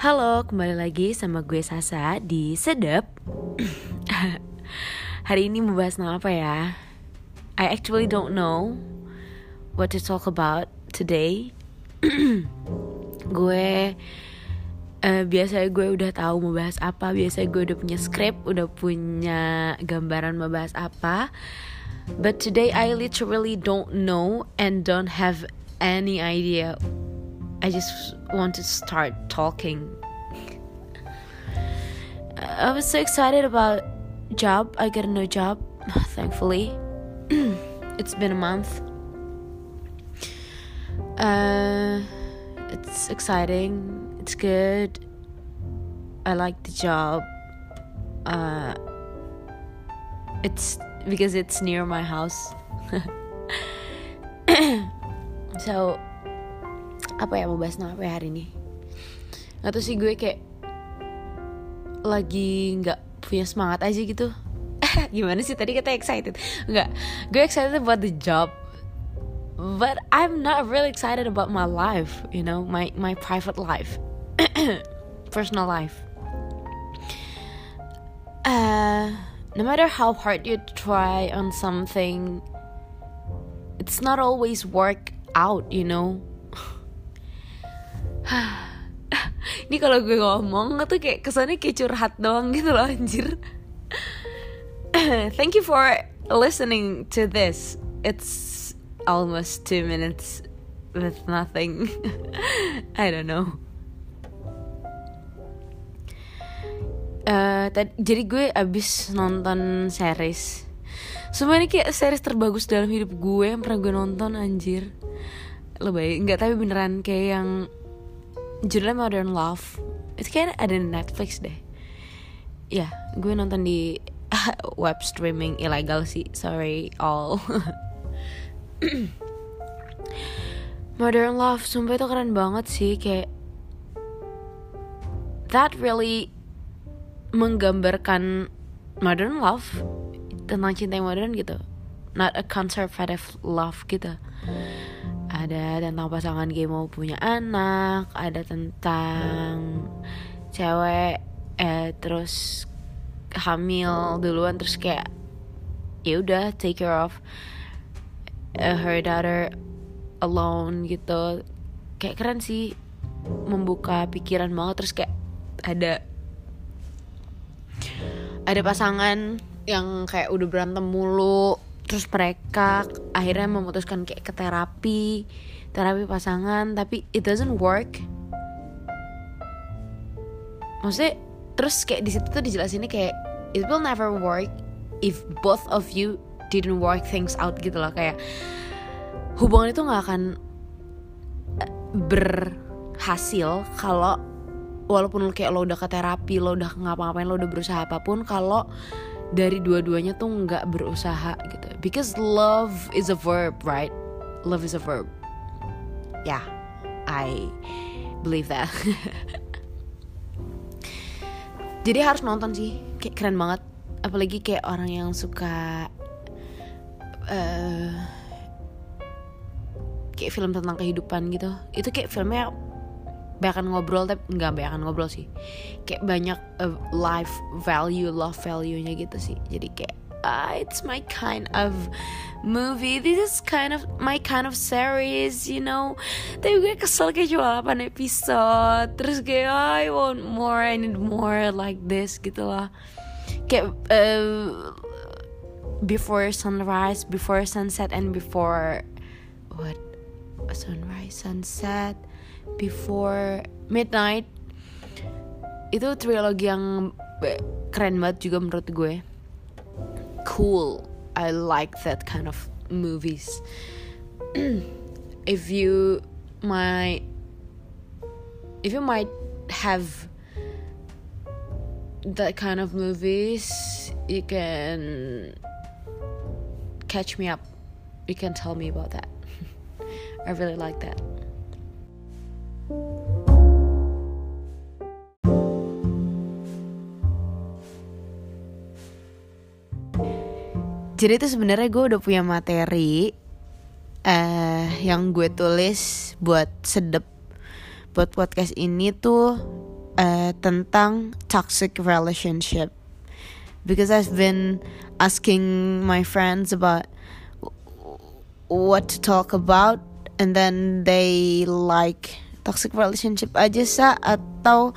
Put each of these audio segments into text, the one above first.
Halo, kembali lagi sama gue Sasa di Sedep. Hari ini mau bahas tentang apa ya? I actually don't know what to talk about today. gue uh, biasanya gue udah tahu mau bahas apa, biasanya gue udah punya script, udah punya gambaran mau bahas apa. But today I literally don't know and don't have any idea I just want to start talking. I was so excited about job. I got a new job, thankfully. it's been a month. Uh, it's exciting. It's good. I like the job. Uh, it's because it's near my house. so apa ya mau bahas apa ya hari ini? Nggak tahu sih gue kayak lagi nggak punya semangat aja gitu. Gimana sih tadi kata excited. Nggak gue excited about the job but I'm not really excited about my life you know my my private life. Personal life. Uh no matter how hard you try on something it's not always work out you know ini kalau gue ngomong tuh kayak kesannya kayak curhat doang gitu loh anjir. Thank you for listening to this. It's almost two minutes with nothing. I don't know. Uh, jadi gue abis nonton series. Semua ini kayak series terbagus dalam hidup gue yang pernah gue nonton anjir. Lebay nggak tapi beneran kayak yang judulnya Modern Love. Itu kayak ada di Netflix deh. Ya gue nonton di web streaming ilegal sih. Sorry all. Modern Love sumpah itu keren banget sih kayak that really menggambarkan modern love tentang cinta yang modern gitu. Not a conservative love gitu ada tentang pasangan gay mau punya anak ada tentang cewek eh terus hamil duluan terus kayak ya udah take care of uh, her daughter alone gitu. Kayak keren sih membuka pikiran banget terus kayak ada ada pasangan yang kayak udah berantem mulu terus mereka akhirnya memutuskan kayak ke terapi terapi pasangan tapi it doesn't work. Maksudnya terus kayak di situ tuh dijelasinnya kayak it will never work if both of you didn't work things out gitu loh. Kayak hubungan itu nggak akan eh, berhasil kalau walaupun lo kayak lo udah ke terapi lo udah ngapa-ngapain lo udah berusaha apa pun kalau dari dua-duanya tuh nggak berusaha gitu because love is a verb right? Love is a verb. Yeah I believe that. Jadi harus nonton sih. Kayak keren banget. Apalagi kayak orang yang suka uh, kayak film tentang kehidupan gitu. Itu kayak filmnya banyak ngobrol tapi nggak banyak ngobrol sih. Kayak banyak uh, life value love value nya gitu sih. Jadi kayak uh, it's my kind of movie. This is kind of my kind of series you know. Tapi gue kesel kayak cuma 8 episode. Terus kayak oh, I want more I need more like this gitu lah kayak uh, before sunrise before sunset and before what? Sunrise sunset Before Midnight. Itu trilogi yang keren banget juga menurut gue cool. I like that kind of movies. If you might if you might have that kind of movies you can catch me up. You can tell me about that. I really like that Jadi itu sebenarnya gue udah punya materi uh, yang gue tulis buat sedep buat podcast ini tuh uh, tentang toxic relationship. Because I've been asking my friends about what to talk about and then they like toxic relationship aja sa atau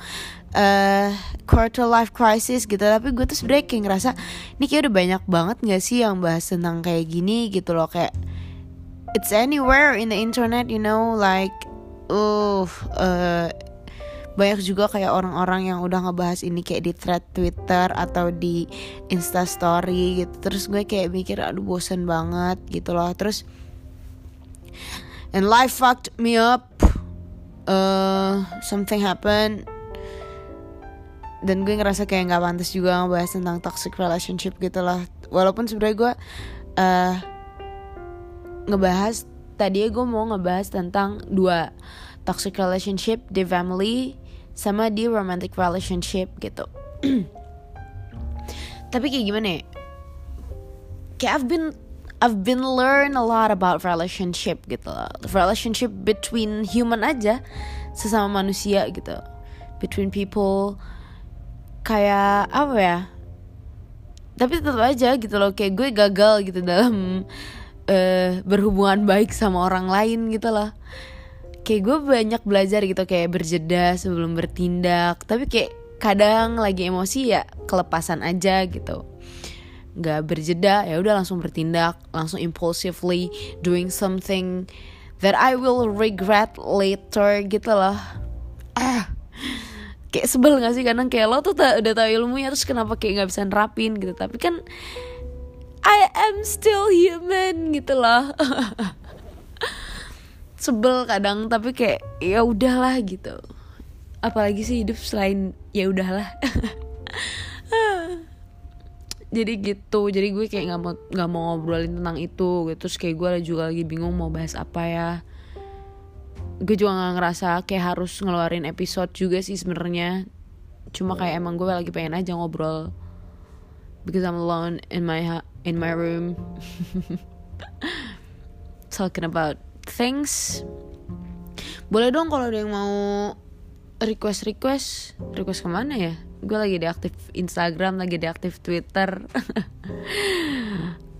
uh, quarter life crisis gitu. Tapi gue tuh sebenernya kayak ngerasa ini kayak udah banyak banget gak sih yang bahas tentang kayak gini gitu loh. Kayak it's anywhere in the internet you know like uh, uh banyak juga kayak orang-orang yang udah ngebahas ini kayak di thread Twitter atau di Insta Story gitu. Terus gue kayak mikir aduh bosen banget gitu loh. Terus and life fucked me up uh, something happened dan gue ngerasa kayak nggak pantas juga ngebahas tentang toxic relationship gitu lah. Walaupun sebenarnya gue uh, ngebahas tadi gue mau ngebahas tentang dua toxic relationship di family sama di romantic relationship gitu. Tapi kayak gimana ya? Kayak I've been I've been learn a lot about relationship gitu loh. relationship between human aja sesama manusia gitu. Between people kayak apa ya? Tapi tetap aja gitu loh kayak gue gagal gitu dalam uh, berhubungan baik sama orang lain gitu loh. Kayak gue banyak belajar gitu kayak berjeda sebelum bertindak. Tapi kayak kadang lagi emosi ya kelepasan aja gitu. Nggak berjeda ya udah langsung bertindak langsung impulsively doing something that I will regret later gitu loh. Ah kayak sebel gak sih? Kadang kayak lo tuh udah tahu ilmunya terus kenapa kayak nggak bisa nerapin gitu. Tapi kan I am still human gitu loh. Sebel kadang tapi kayak ya udahlah gitu. Apalagi sih hidup selain ya udahlah. Jadi gitu jadi gue kayak nggak mau nggak mau ngobrolin tentang itu gitu. Terus kayak gue juga lagi bingung mau bahas apa ya gue juga nggak ngerasa kayak harus ngeluarin episode juga sih sebenarnya. Cuma kayak emang gue lagi pengen aja ngobrol. Because I'm alone in my in my room. Talking about thanks boleh dong kalau ada yang mau request request. Request ke mana ya? Gue lagi deaktif Instagram lagi deaktif Twitter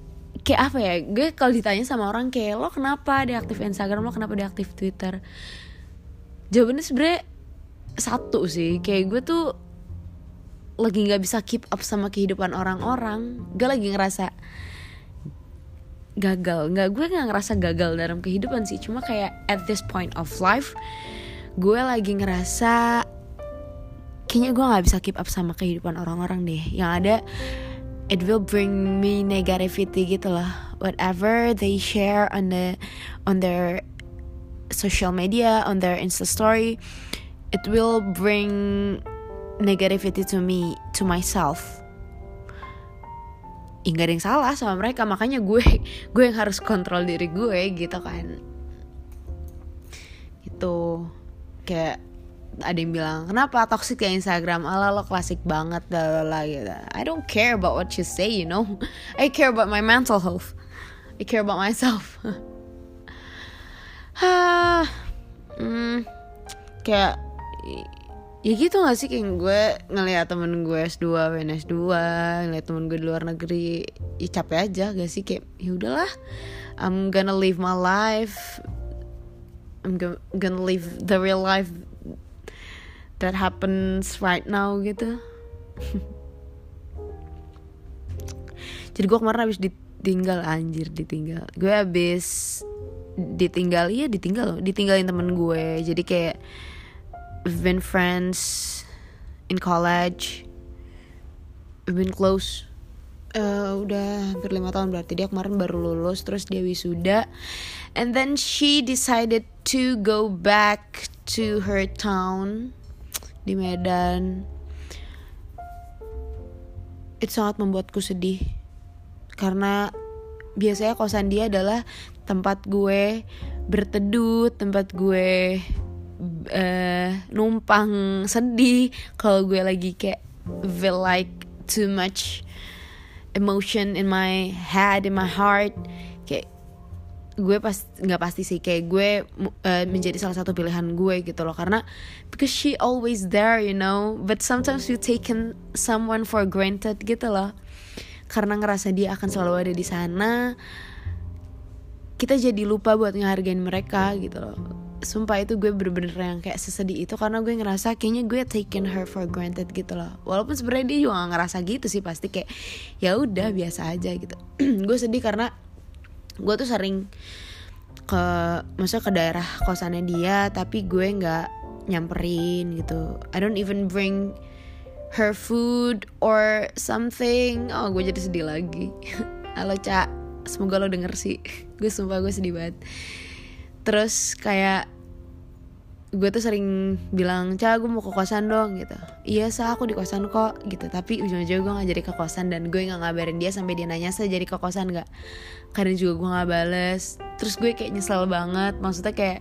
kayak apa ya gue kalau ditanya sama orang kayak lo kenapa deaktif Instagram? Lo kenapa deaktif Twitter? Jawabannya sebenernya satu sih kayak gue tuh lagi nggak bisa keep up sama kehidupan orang-orang. Gue lagi ngerasa gagal. Nggak gue nggak ngerasa gagal dalam kehidupan sih cuma kayak at this point of life gue lagi ngerasa kayaknya gue nggak bisa keep up sama kehidupan orang-orang deh. Yang ada it will bring me negativity gitu lah whatever they share on the on their social media on their insta story it will bring negativity to me to myself. Ya gak ada yang salah sama mereka makanya gue gue yang harus kontrol diri gue gitu kan. Itu kayak ada yang bilang kenapa toxic ya Instagram? Ala lo klasik banget lah gitu. I don't care about what you say you know. I care about my mental health. I care about myself. Ah hmm, kayak ya gitu gak sih kayak gue ngeliat temen gue S2 PNS 2 ngeliat temen gue di luar negeri ya capek aja gak sih? Kayak ya udahlah I'm gonna live my life I'm gonna live the real life that happens right now gitu. Jadi gue kemarin habis ditinggal anjir ditinggal. Gue habis ditinggal iya ditinggal ditinggalin temen gue. Jadi kayak we've been friends in college. We've been close uh, udah hampir lima tahun berarti. Dia kemarin baru lulus terus dia wisuda. And then she decided to go back to her town di Medan. Itu sangat membuatku sedih. Karena biasanya kosan dia adalah tempat gue berteduh tempat gue uh, numpang sedih. Kalau gue lagi kayak feel like too much emotion in my head in my heart gue pas nggak pasti sih kayak gue uh, menjadi salah satu pilihan gue gitu loh. Karena because she always there you know. But sometimes you taken someone for granted gitu loh. Karena ngerasa dia akan selalu ada di sana. Kita jadi lupa buat ngehargain mereka gitu loh. Sumpah itu gue bener-bener yang kayak sesedih itu karena gue ngerasa kayaknya gue taken her for granted gitu loh. Walaupun sebenarnya dia juga gak ngerasa gitu sih pasti kayak ya udah biasa aja gitu. Gue sedih karena gue tuh sering ke masa ke daerah kosannya dia tapi gue nggak nyamperin gitu. I don't even bring her food or something. Oh gue jadi sedih lagi. Halo cak semoga lo denger sih. Gue sumpah gue sedih banget. Terus kayak gue tuh sering bilang cah gue mau ke kosan dong gitu. Iya sah aku di kosan kok gitu. Tapi ujung-ujungnya gue gak jadi ke kosan dan gue gak ngabarin dia sampai dia nanya saya jadi ke kosan gak karena juga gue gak bales. Terus gue kayak nyesel banget. Maksudnya kayak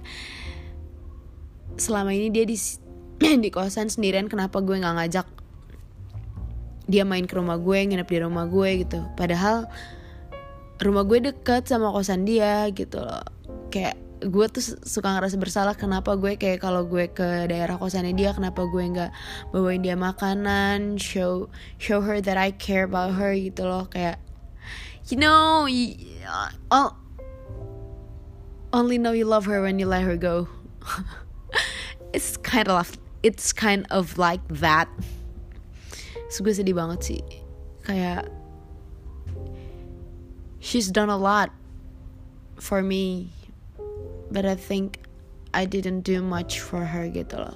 selama ini dia di di kosan sendirian kenapa gue gak ngajak dia main ke rumah gue nginep di rumah gue gitu. Padahal rumah gue deket sama kosan dia gitu loh. Kayak gue tuh suka ngerasa bersalah kenapa gue kayak kalau gue ke daerah kosannya dia kenapa gue nggak bawain dia makanan show show her that I care about her gitu loh. Kayak you know you, uh, only know you love her when you let her go. It's kind of it's kind of like that. So gue sedih banget sih. Kayak she's done a lot for me but I think I didn't do much for her gitu loh.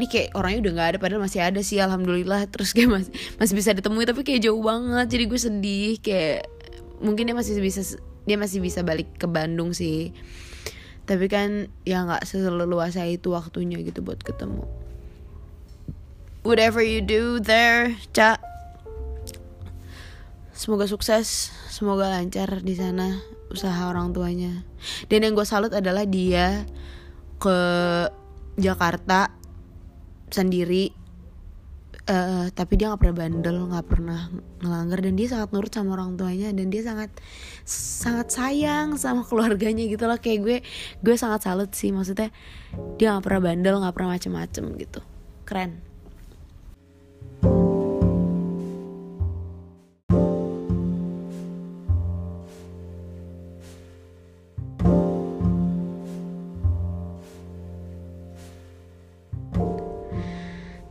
Ini kayak orangnya udah nggak ada padahal masih ada sih alhamdulillah. Terus kayak masih masih bisa ditemui tapi kayak jauh banget. Jadi gue sedih kayak mungkin dia masih bisa dia masih bisa balik ke Bandung sih. Tapi kan ya nggak seleluasa itu waktunya gitu buat ketemu. Whatever you do there cak semoga sukses semoga lancar di sana usaha orang tuanya. Dan yang gue salut adalah dia ke Jakarta sendiri. Uh, tapi dia nggak pernah bandel nggak pernah ngelanggar. Dan dia sangat nurut sama orang tuanya dan dia sangat sangat sayang sama keluarganya gitu loh. Kayak gue gue sangat salut sih. Maksudnya dia nggak pernah bandel nggak pernah macem-macem gitu. Keren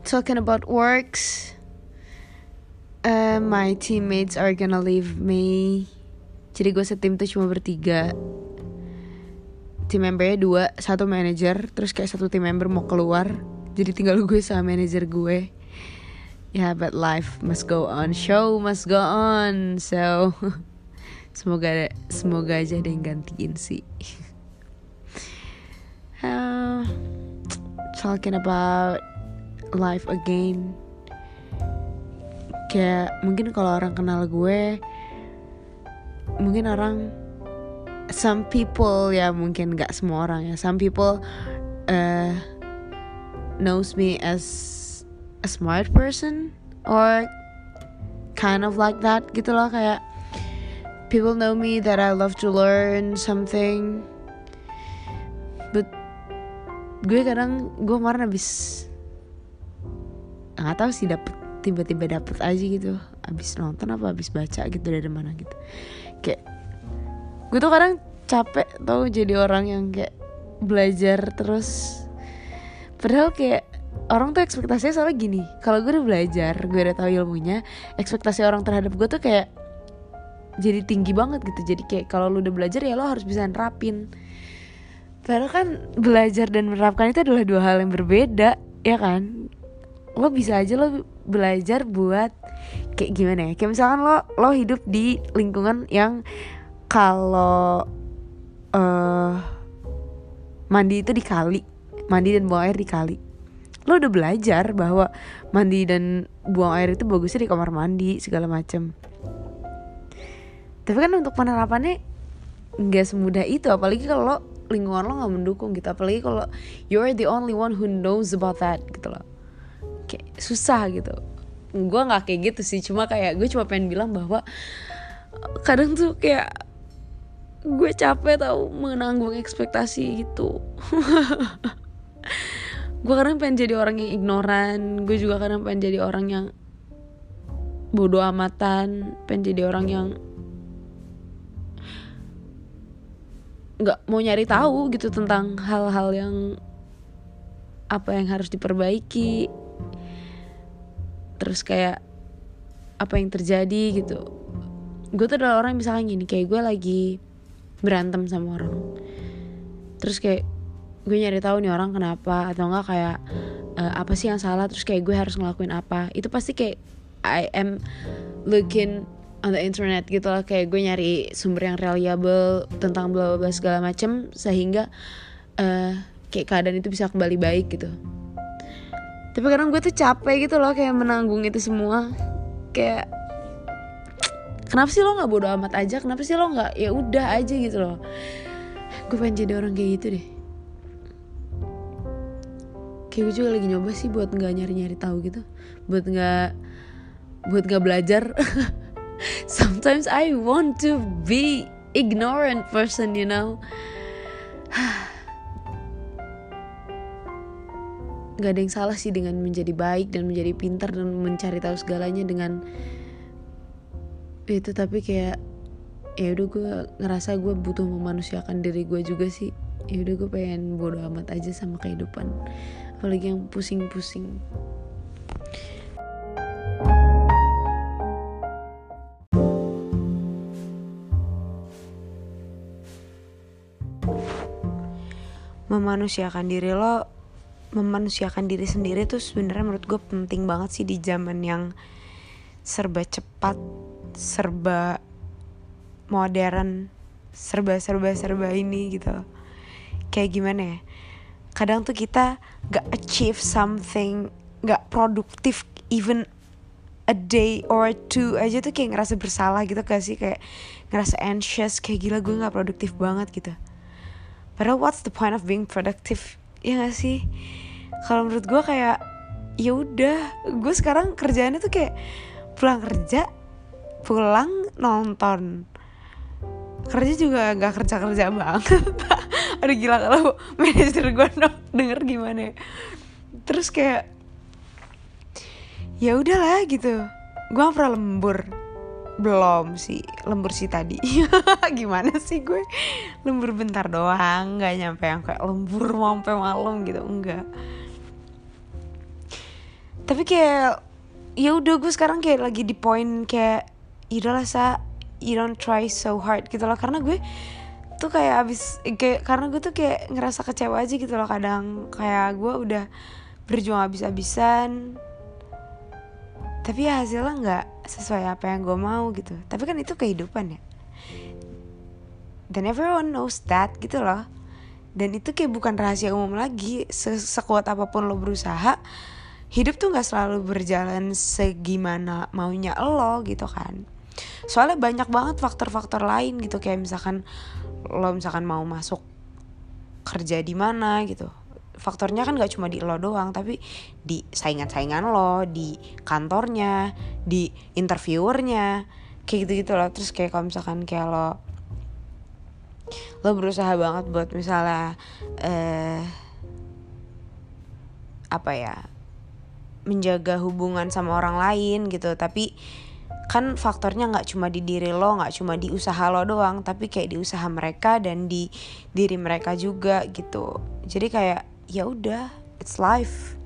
talking about works uh, my teammates are gonna leave me. Jadi gue setim tuh cuma bertiga. Tim membernya dua satu manager terus kayak satu tim member mau keluar. Jadi tinggal gue sama manager gue. Ya yeah, but life must go on. Show must go on. So semoga semoga aja ada yang gantiin sih. Uh, talking about life again. Kayak mungkin kalau orang kenal gue mungkin orang some people ya mungkin gak semua orang ya. Some people uh, knows me as a smart person or kind of like that gitu loh kayak people know me that I love to learn something. But gue kadang gue kemarin habis nggak tahu sih dapet tiba-tiba dapet aja gitu. Abis nonton apa abis baca gitu dari mana gitu. Kayak gue tuh kadang capek tau jadi orang yang kayak belajar terus. Padahal kayak orang tuh ekspektasinya soalnya gini. Kalau gue udah belajar gue udah tahu ilmunya ekspektasi orang terhadap gue tuh kayak jadi tinggi banget gitu. Jadi kayak kalau lu udah belajar ya lo harus bisa nerapin. Padahal kan belajar dan menerapkan itu adalah dua hal yang berbeda ya kan lo bisa aja lo belajar buat kayak gimana ya? Kayak misalkan lo lo hidup di lingkungan yang kalau uh, mandi itu di kali mandi dan buang air di kali. Lo udah belajar bahwa mandi dan buang air itu bagusnya di kamar mandi segala macem. Tapi kan untuk penerapannya nggak semudah itu apalagi kalau lingkungan lo nggak mendukung gitu. Apalagi kalau you're the only one who knows about that gitu loh kayak susah gitu. Gue nggak kayak gitu sih cuma kayak gue cuma pengen bilang bahwa kadang tuh kayak gue capek tau menanggung ekspektasi itu. Gue kadang pengen jadi orang yang ignoran gue juga kadang pengen jadi orang yang bodoh amatan pengen jadi orang yang nggak mau nyari tahu gitu tentang hal-hal yang apa yang harus diperbaiki terus kayak apa yang terjadi gitu. Gue tuh adalah orang yang misalnya gini kayak gue lagi berantem sama orang. Terus kayak gue nyari tahu nih orang kenapa atau enggak kayak uh, apa sih yang salah terus kayak gue harus ngelakuin apa. Itu pasti kayak I am looking on the internet gitu lah kayak gue nyari sumber yang reliable tentang bla bla segala macem sehingga uh, kayak keadaan itu bisa kembali baik gitu tapi kadang gue tuh capek gitu loh kayak menanggung itu semua. Kayak kenapa sih lo nggak bodo amat aja? Kenapa sih lo nggak ya udah aja gitu loh. Gue pengen jadi orang kayak gitu deh. Kayak gue juga lagi nyoba sih buat nggak nyari nyari tahu gitu. Buat nggak buat nggak belajar. Sometimes I want to be ignorant person you know nggak ada yang salah sih dengan menjadi baik dan menjadi pintar dan mencari tahu segalanya dengan itu tapi kayak ya udah gue ngerasa gue butuh memanusiakan diri gue juga sih. Ya udah gue pengen bodo amat aja sama kehidupan. Apalagi yang pusing-pusing. Memanusiakan diri lo memanusiakan diri sendiri tuh sebenarnya menurut gue penting banget sih di zaman yang serba cepat serba modern serba serba serba ini gitu. Kayak gimana ya? Kadang tuh kita gak achieve something gak produktif even a day or two aja tuh kayak ngerasa bersalah gitu gak sih? Kayak ngerasa anxious kayak gila gue gak produktif banget gitu. Padahal what's the point of being productive ya gak sih? Kalau menurut gue kayak ya udah gue sekarang kerjaannya tuh kayak pulang kerja pulang nonton. Kerja juga nggak kerja kerja banget aduh gila kalau manajer gue denger gimana ya. terus kayak ya udahlah gitu. Gue pernah lembur belum sih lembur sih tadi. Gimana sih gue? Lembur bentar doang nggak nyampe yang kayak lembur sampai malam gitu enggak. Tapi kayak ya udah gue sekarang kayak lagi di poin kayak udahlah sa you don't try so hard gitu loh. Karena gue tuh kayak abis kayak karena gue tuh kayak ngerasa kecewa aja gitu loh kadang. Kayak gue udah berjuang abis-abisan. Tapi ya hasilnya nggak sesuai apa yang gue mau gitu. Tapi kan itu kehidupan ya. Dan everyone knows that gitu loh. Dan itu kayak bukan rahasia umum lagi. Sekuat apa pun lo berusaha hidup tuh nggak selalu berjalan segimana maunya lo gitu kan. Soalnya banyak banget faktor-faktor lain gitu. Kayak misalkan lo misalkan mau masuk kerja di mana gitu faktornya kan gak cuma di lo doang tapi di saingan-saingan lo di kantornya di interviewernya kayak gitu gitu loh. Terus kayak kalau misalkan kayak lo lo berusaha banget buat misalnya eh apa ya menjaga hubungan sama orang lain gitu. Tapi kan faktornya nggak cuma di diri lo nggak cuma di usaha lo doang tapi kayak di usaha mereka dan di diri mereka juga gitu. Jadi kayak ya udah it's life.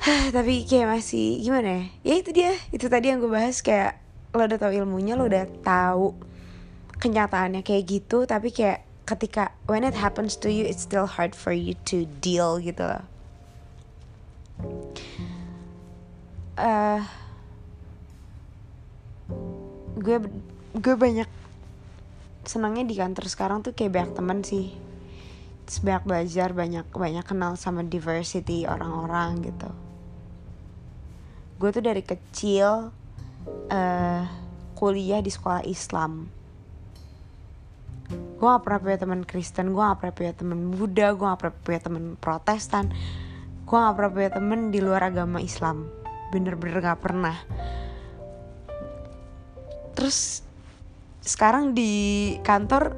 Tapi kayak masih gimana ya? Ya itu dia itu tadi yang gue bahas kayak lo udah tahu ilmunya lo udah tahu kenyataannya kayak gitu tapi kayak ketika when it happens to you it's still hard for you to deal gitu loh. Uh, gue gue banyak senangnya di kantor sekarang tuh kayak banyak teman sih banyak belajar banyak banyak kenal sama diversity orang-orang gitu. Gue tuh dari kecil uh, kuliah di sekolah Islam. Gue gak pernah punya teman Kristen gue gak pernah punya teman Buddha gue gak pernah punya teman Protestan. Gue gak pernah punya temen di luar agama Islam. Bener-bener gak pernah. Terus sekarang di kantor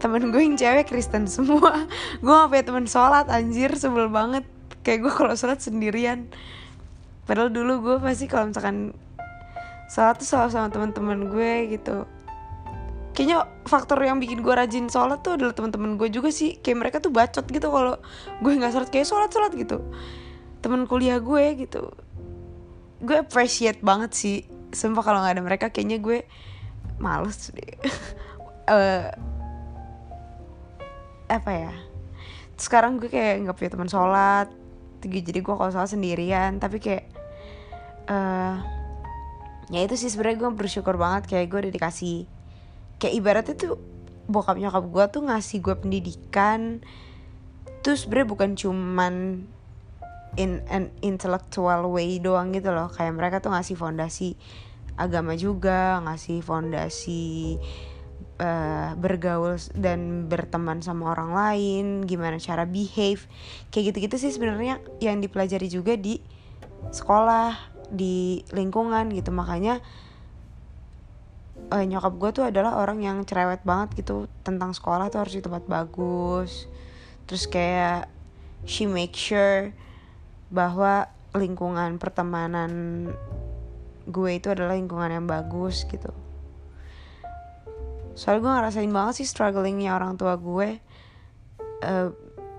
temen gue yang cewek Kristen semua. Gue gak punya temen sholat anjir sebel banget. Kayak gue kalau sholat sendirian. Padahal dulu gue pasti kalau misalkan sholat tuh selalu sama teman-teman gue gitu. Kayaknya faktor yang bikin gue rajin sholat tuh adalah teman-teman gue juga sih. Kayak mereka tuh bacot gitu kalau gue nggak sholat. Kayak sholat sholat gitu. Teman kuliah gue gitu. Gue appreciate banget sih. Sumpah kalau nggak ada mereka kayaknya gue males deh. Uh, apa ya sekarang gue kayak nggak punya teman sholat jadi gue kalau sholat sendirian tapi kayak uh, ya itu sih sebenarnya gue bersyukur banget kayak gue udah dikasih kayak ibaratnya tuh bokap nyokap gue tuh ngasih gue pendidikan tuh sebenarnya bukan cuman in an intellectual way doang gitu loh kayak mereka tuh ngasih fondasi agama juga ngasih fondasi uh, bergaul dan berteman sama orang lain, gimana cara behave, kayak gitu-gitu sih sebenarnya yang dipelajari juga di sekolah, di lingkungan gitu. Makanya uh, nyokap gue tuh adalah orang yang cerewet banget gitu tentang sekolah tuh harus di tempat bagus. Terus kayak she make sure bahwa lingkungan pertemanan gue itu adalah lingkungan yang bagus gitu soalnya gue ngerasain banget sih strugglingnya orang tua gue uh,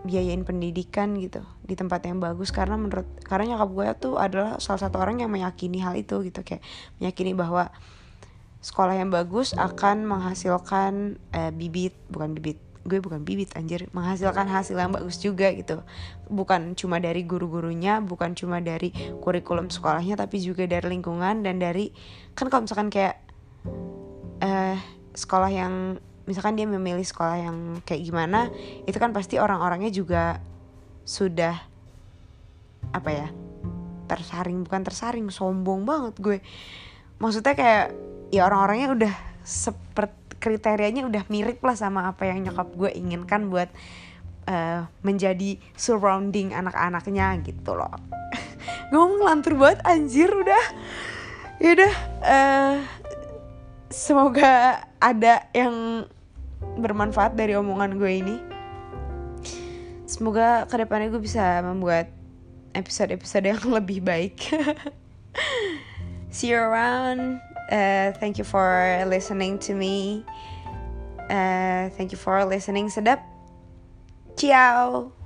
biayain pendidikan gitu di tempat yang bagus. Karena menurut karena nyokap gue tuh adalah salah satu orang yang meyakini hal itu gitu. Kayak meyakini bahwa sekolah yang bagus akan menghasilkan uh, bibit bukan bibit gue bukan bibit anjir menghasilkan hasil yang bagus juga gitu. Bukan cuma dari guru-gurunya bukan cuma dari kurikulum sekolahnya tapi juga dari lingkungan dan dari kan kalau misalkan kayak uh, sekolah yang misalkan dia memilih sekolah yang kayak gimana itu kan pasti orang-orangnya juga sudah apa ya tersaring bukan tersaring sombong banget gue. Maksudnya kayak ya orang-orangnya udah seperti kriterianya udah mirip lah sama apa yang nyokap gue inginkan buat uh, menjadi surrounding anak-anaknya gitu loh. Gue mau ngelantur banget anjir udah. Yaudah uh, semoga ada yang bermanfaat dari omongan gue ini. Semoga ke depannya gue bisa membuat episode-episode yang lebih baik. See you around. Uh, thank you for listening to me. Uh, thank you for listening. Sedap. Ciao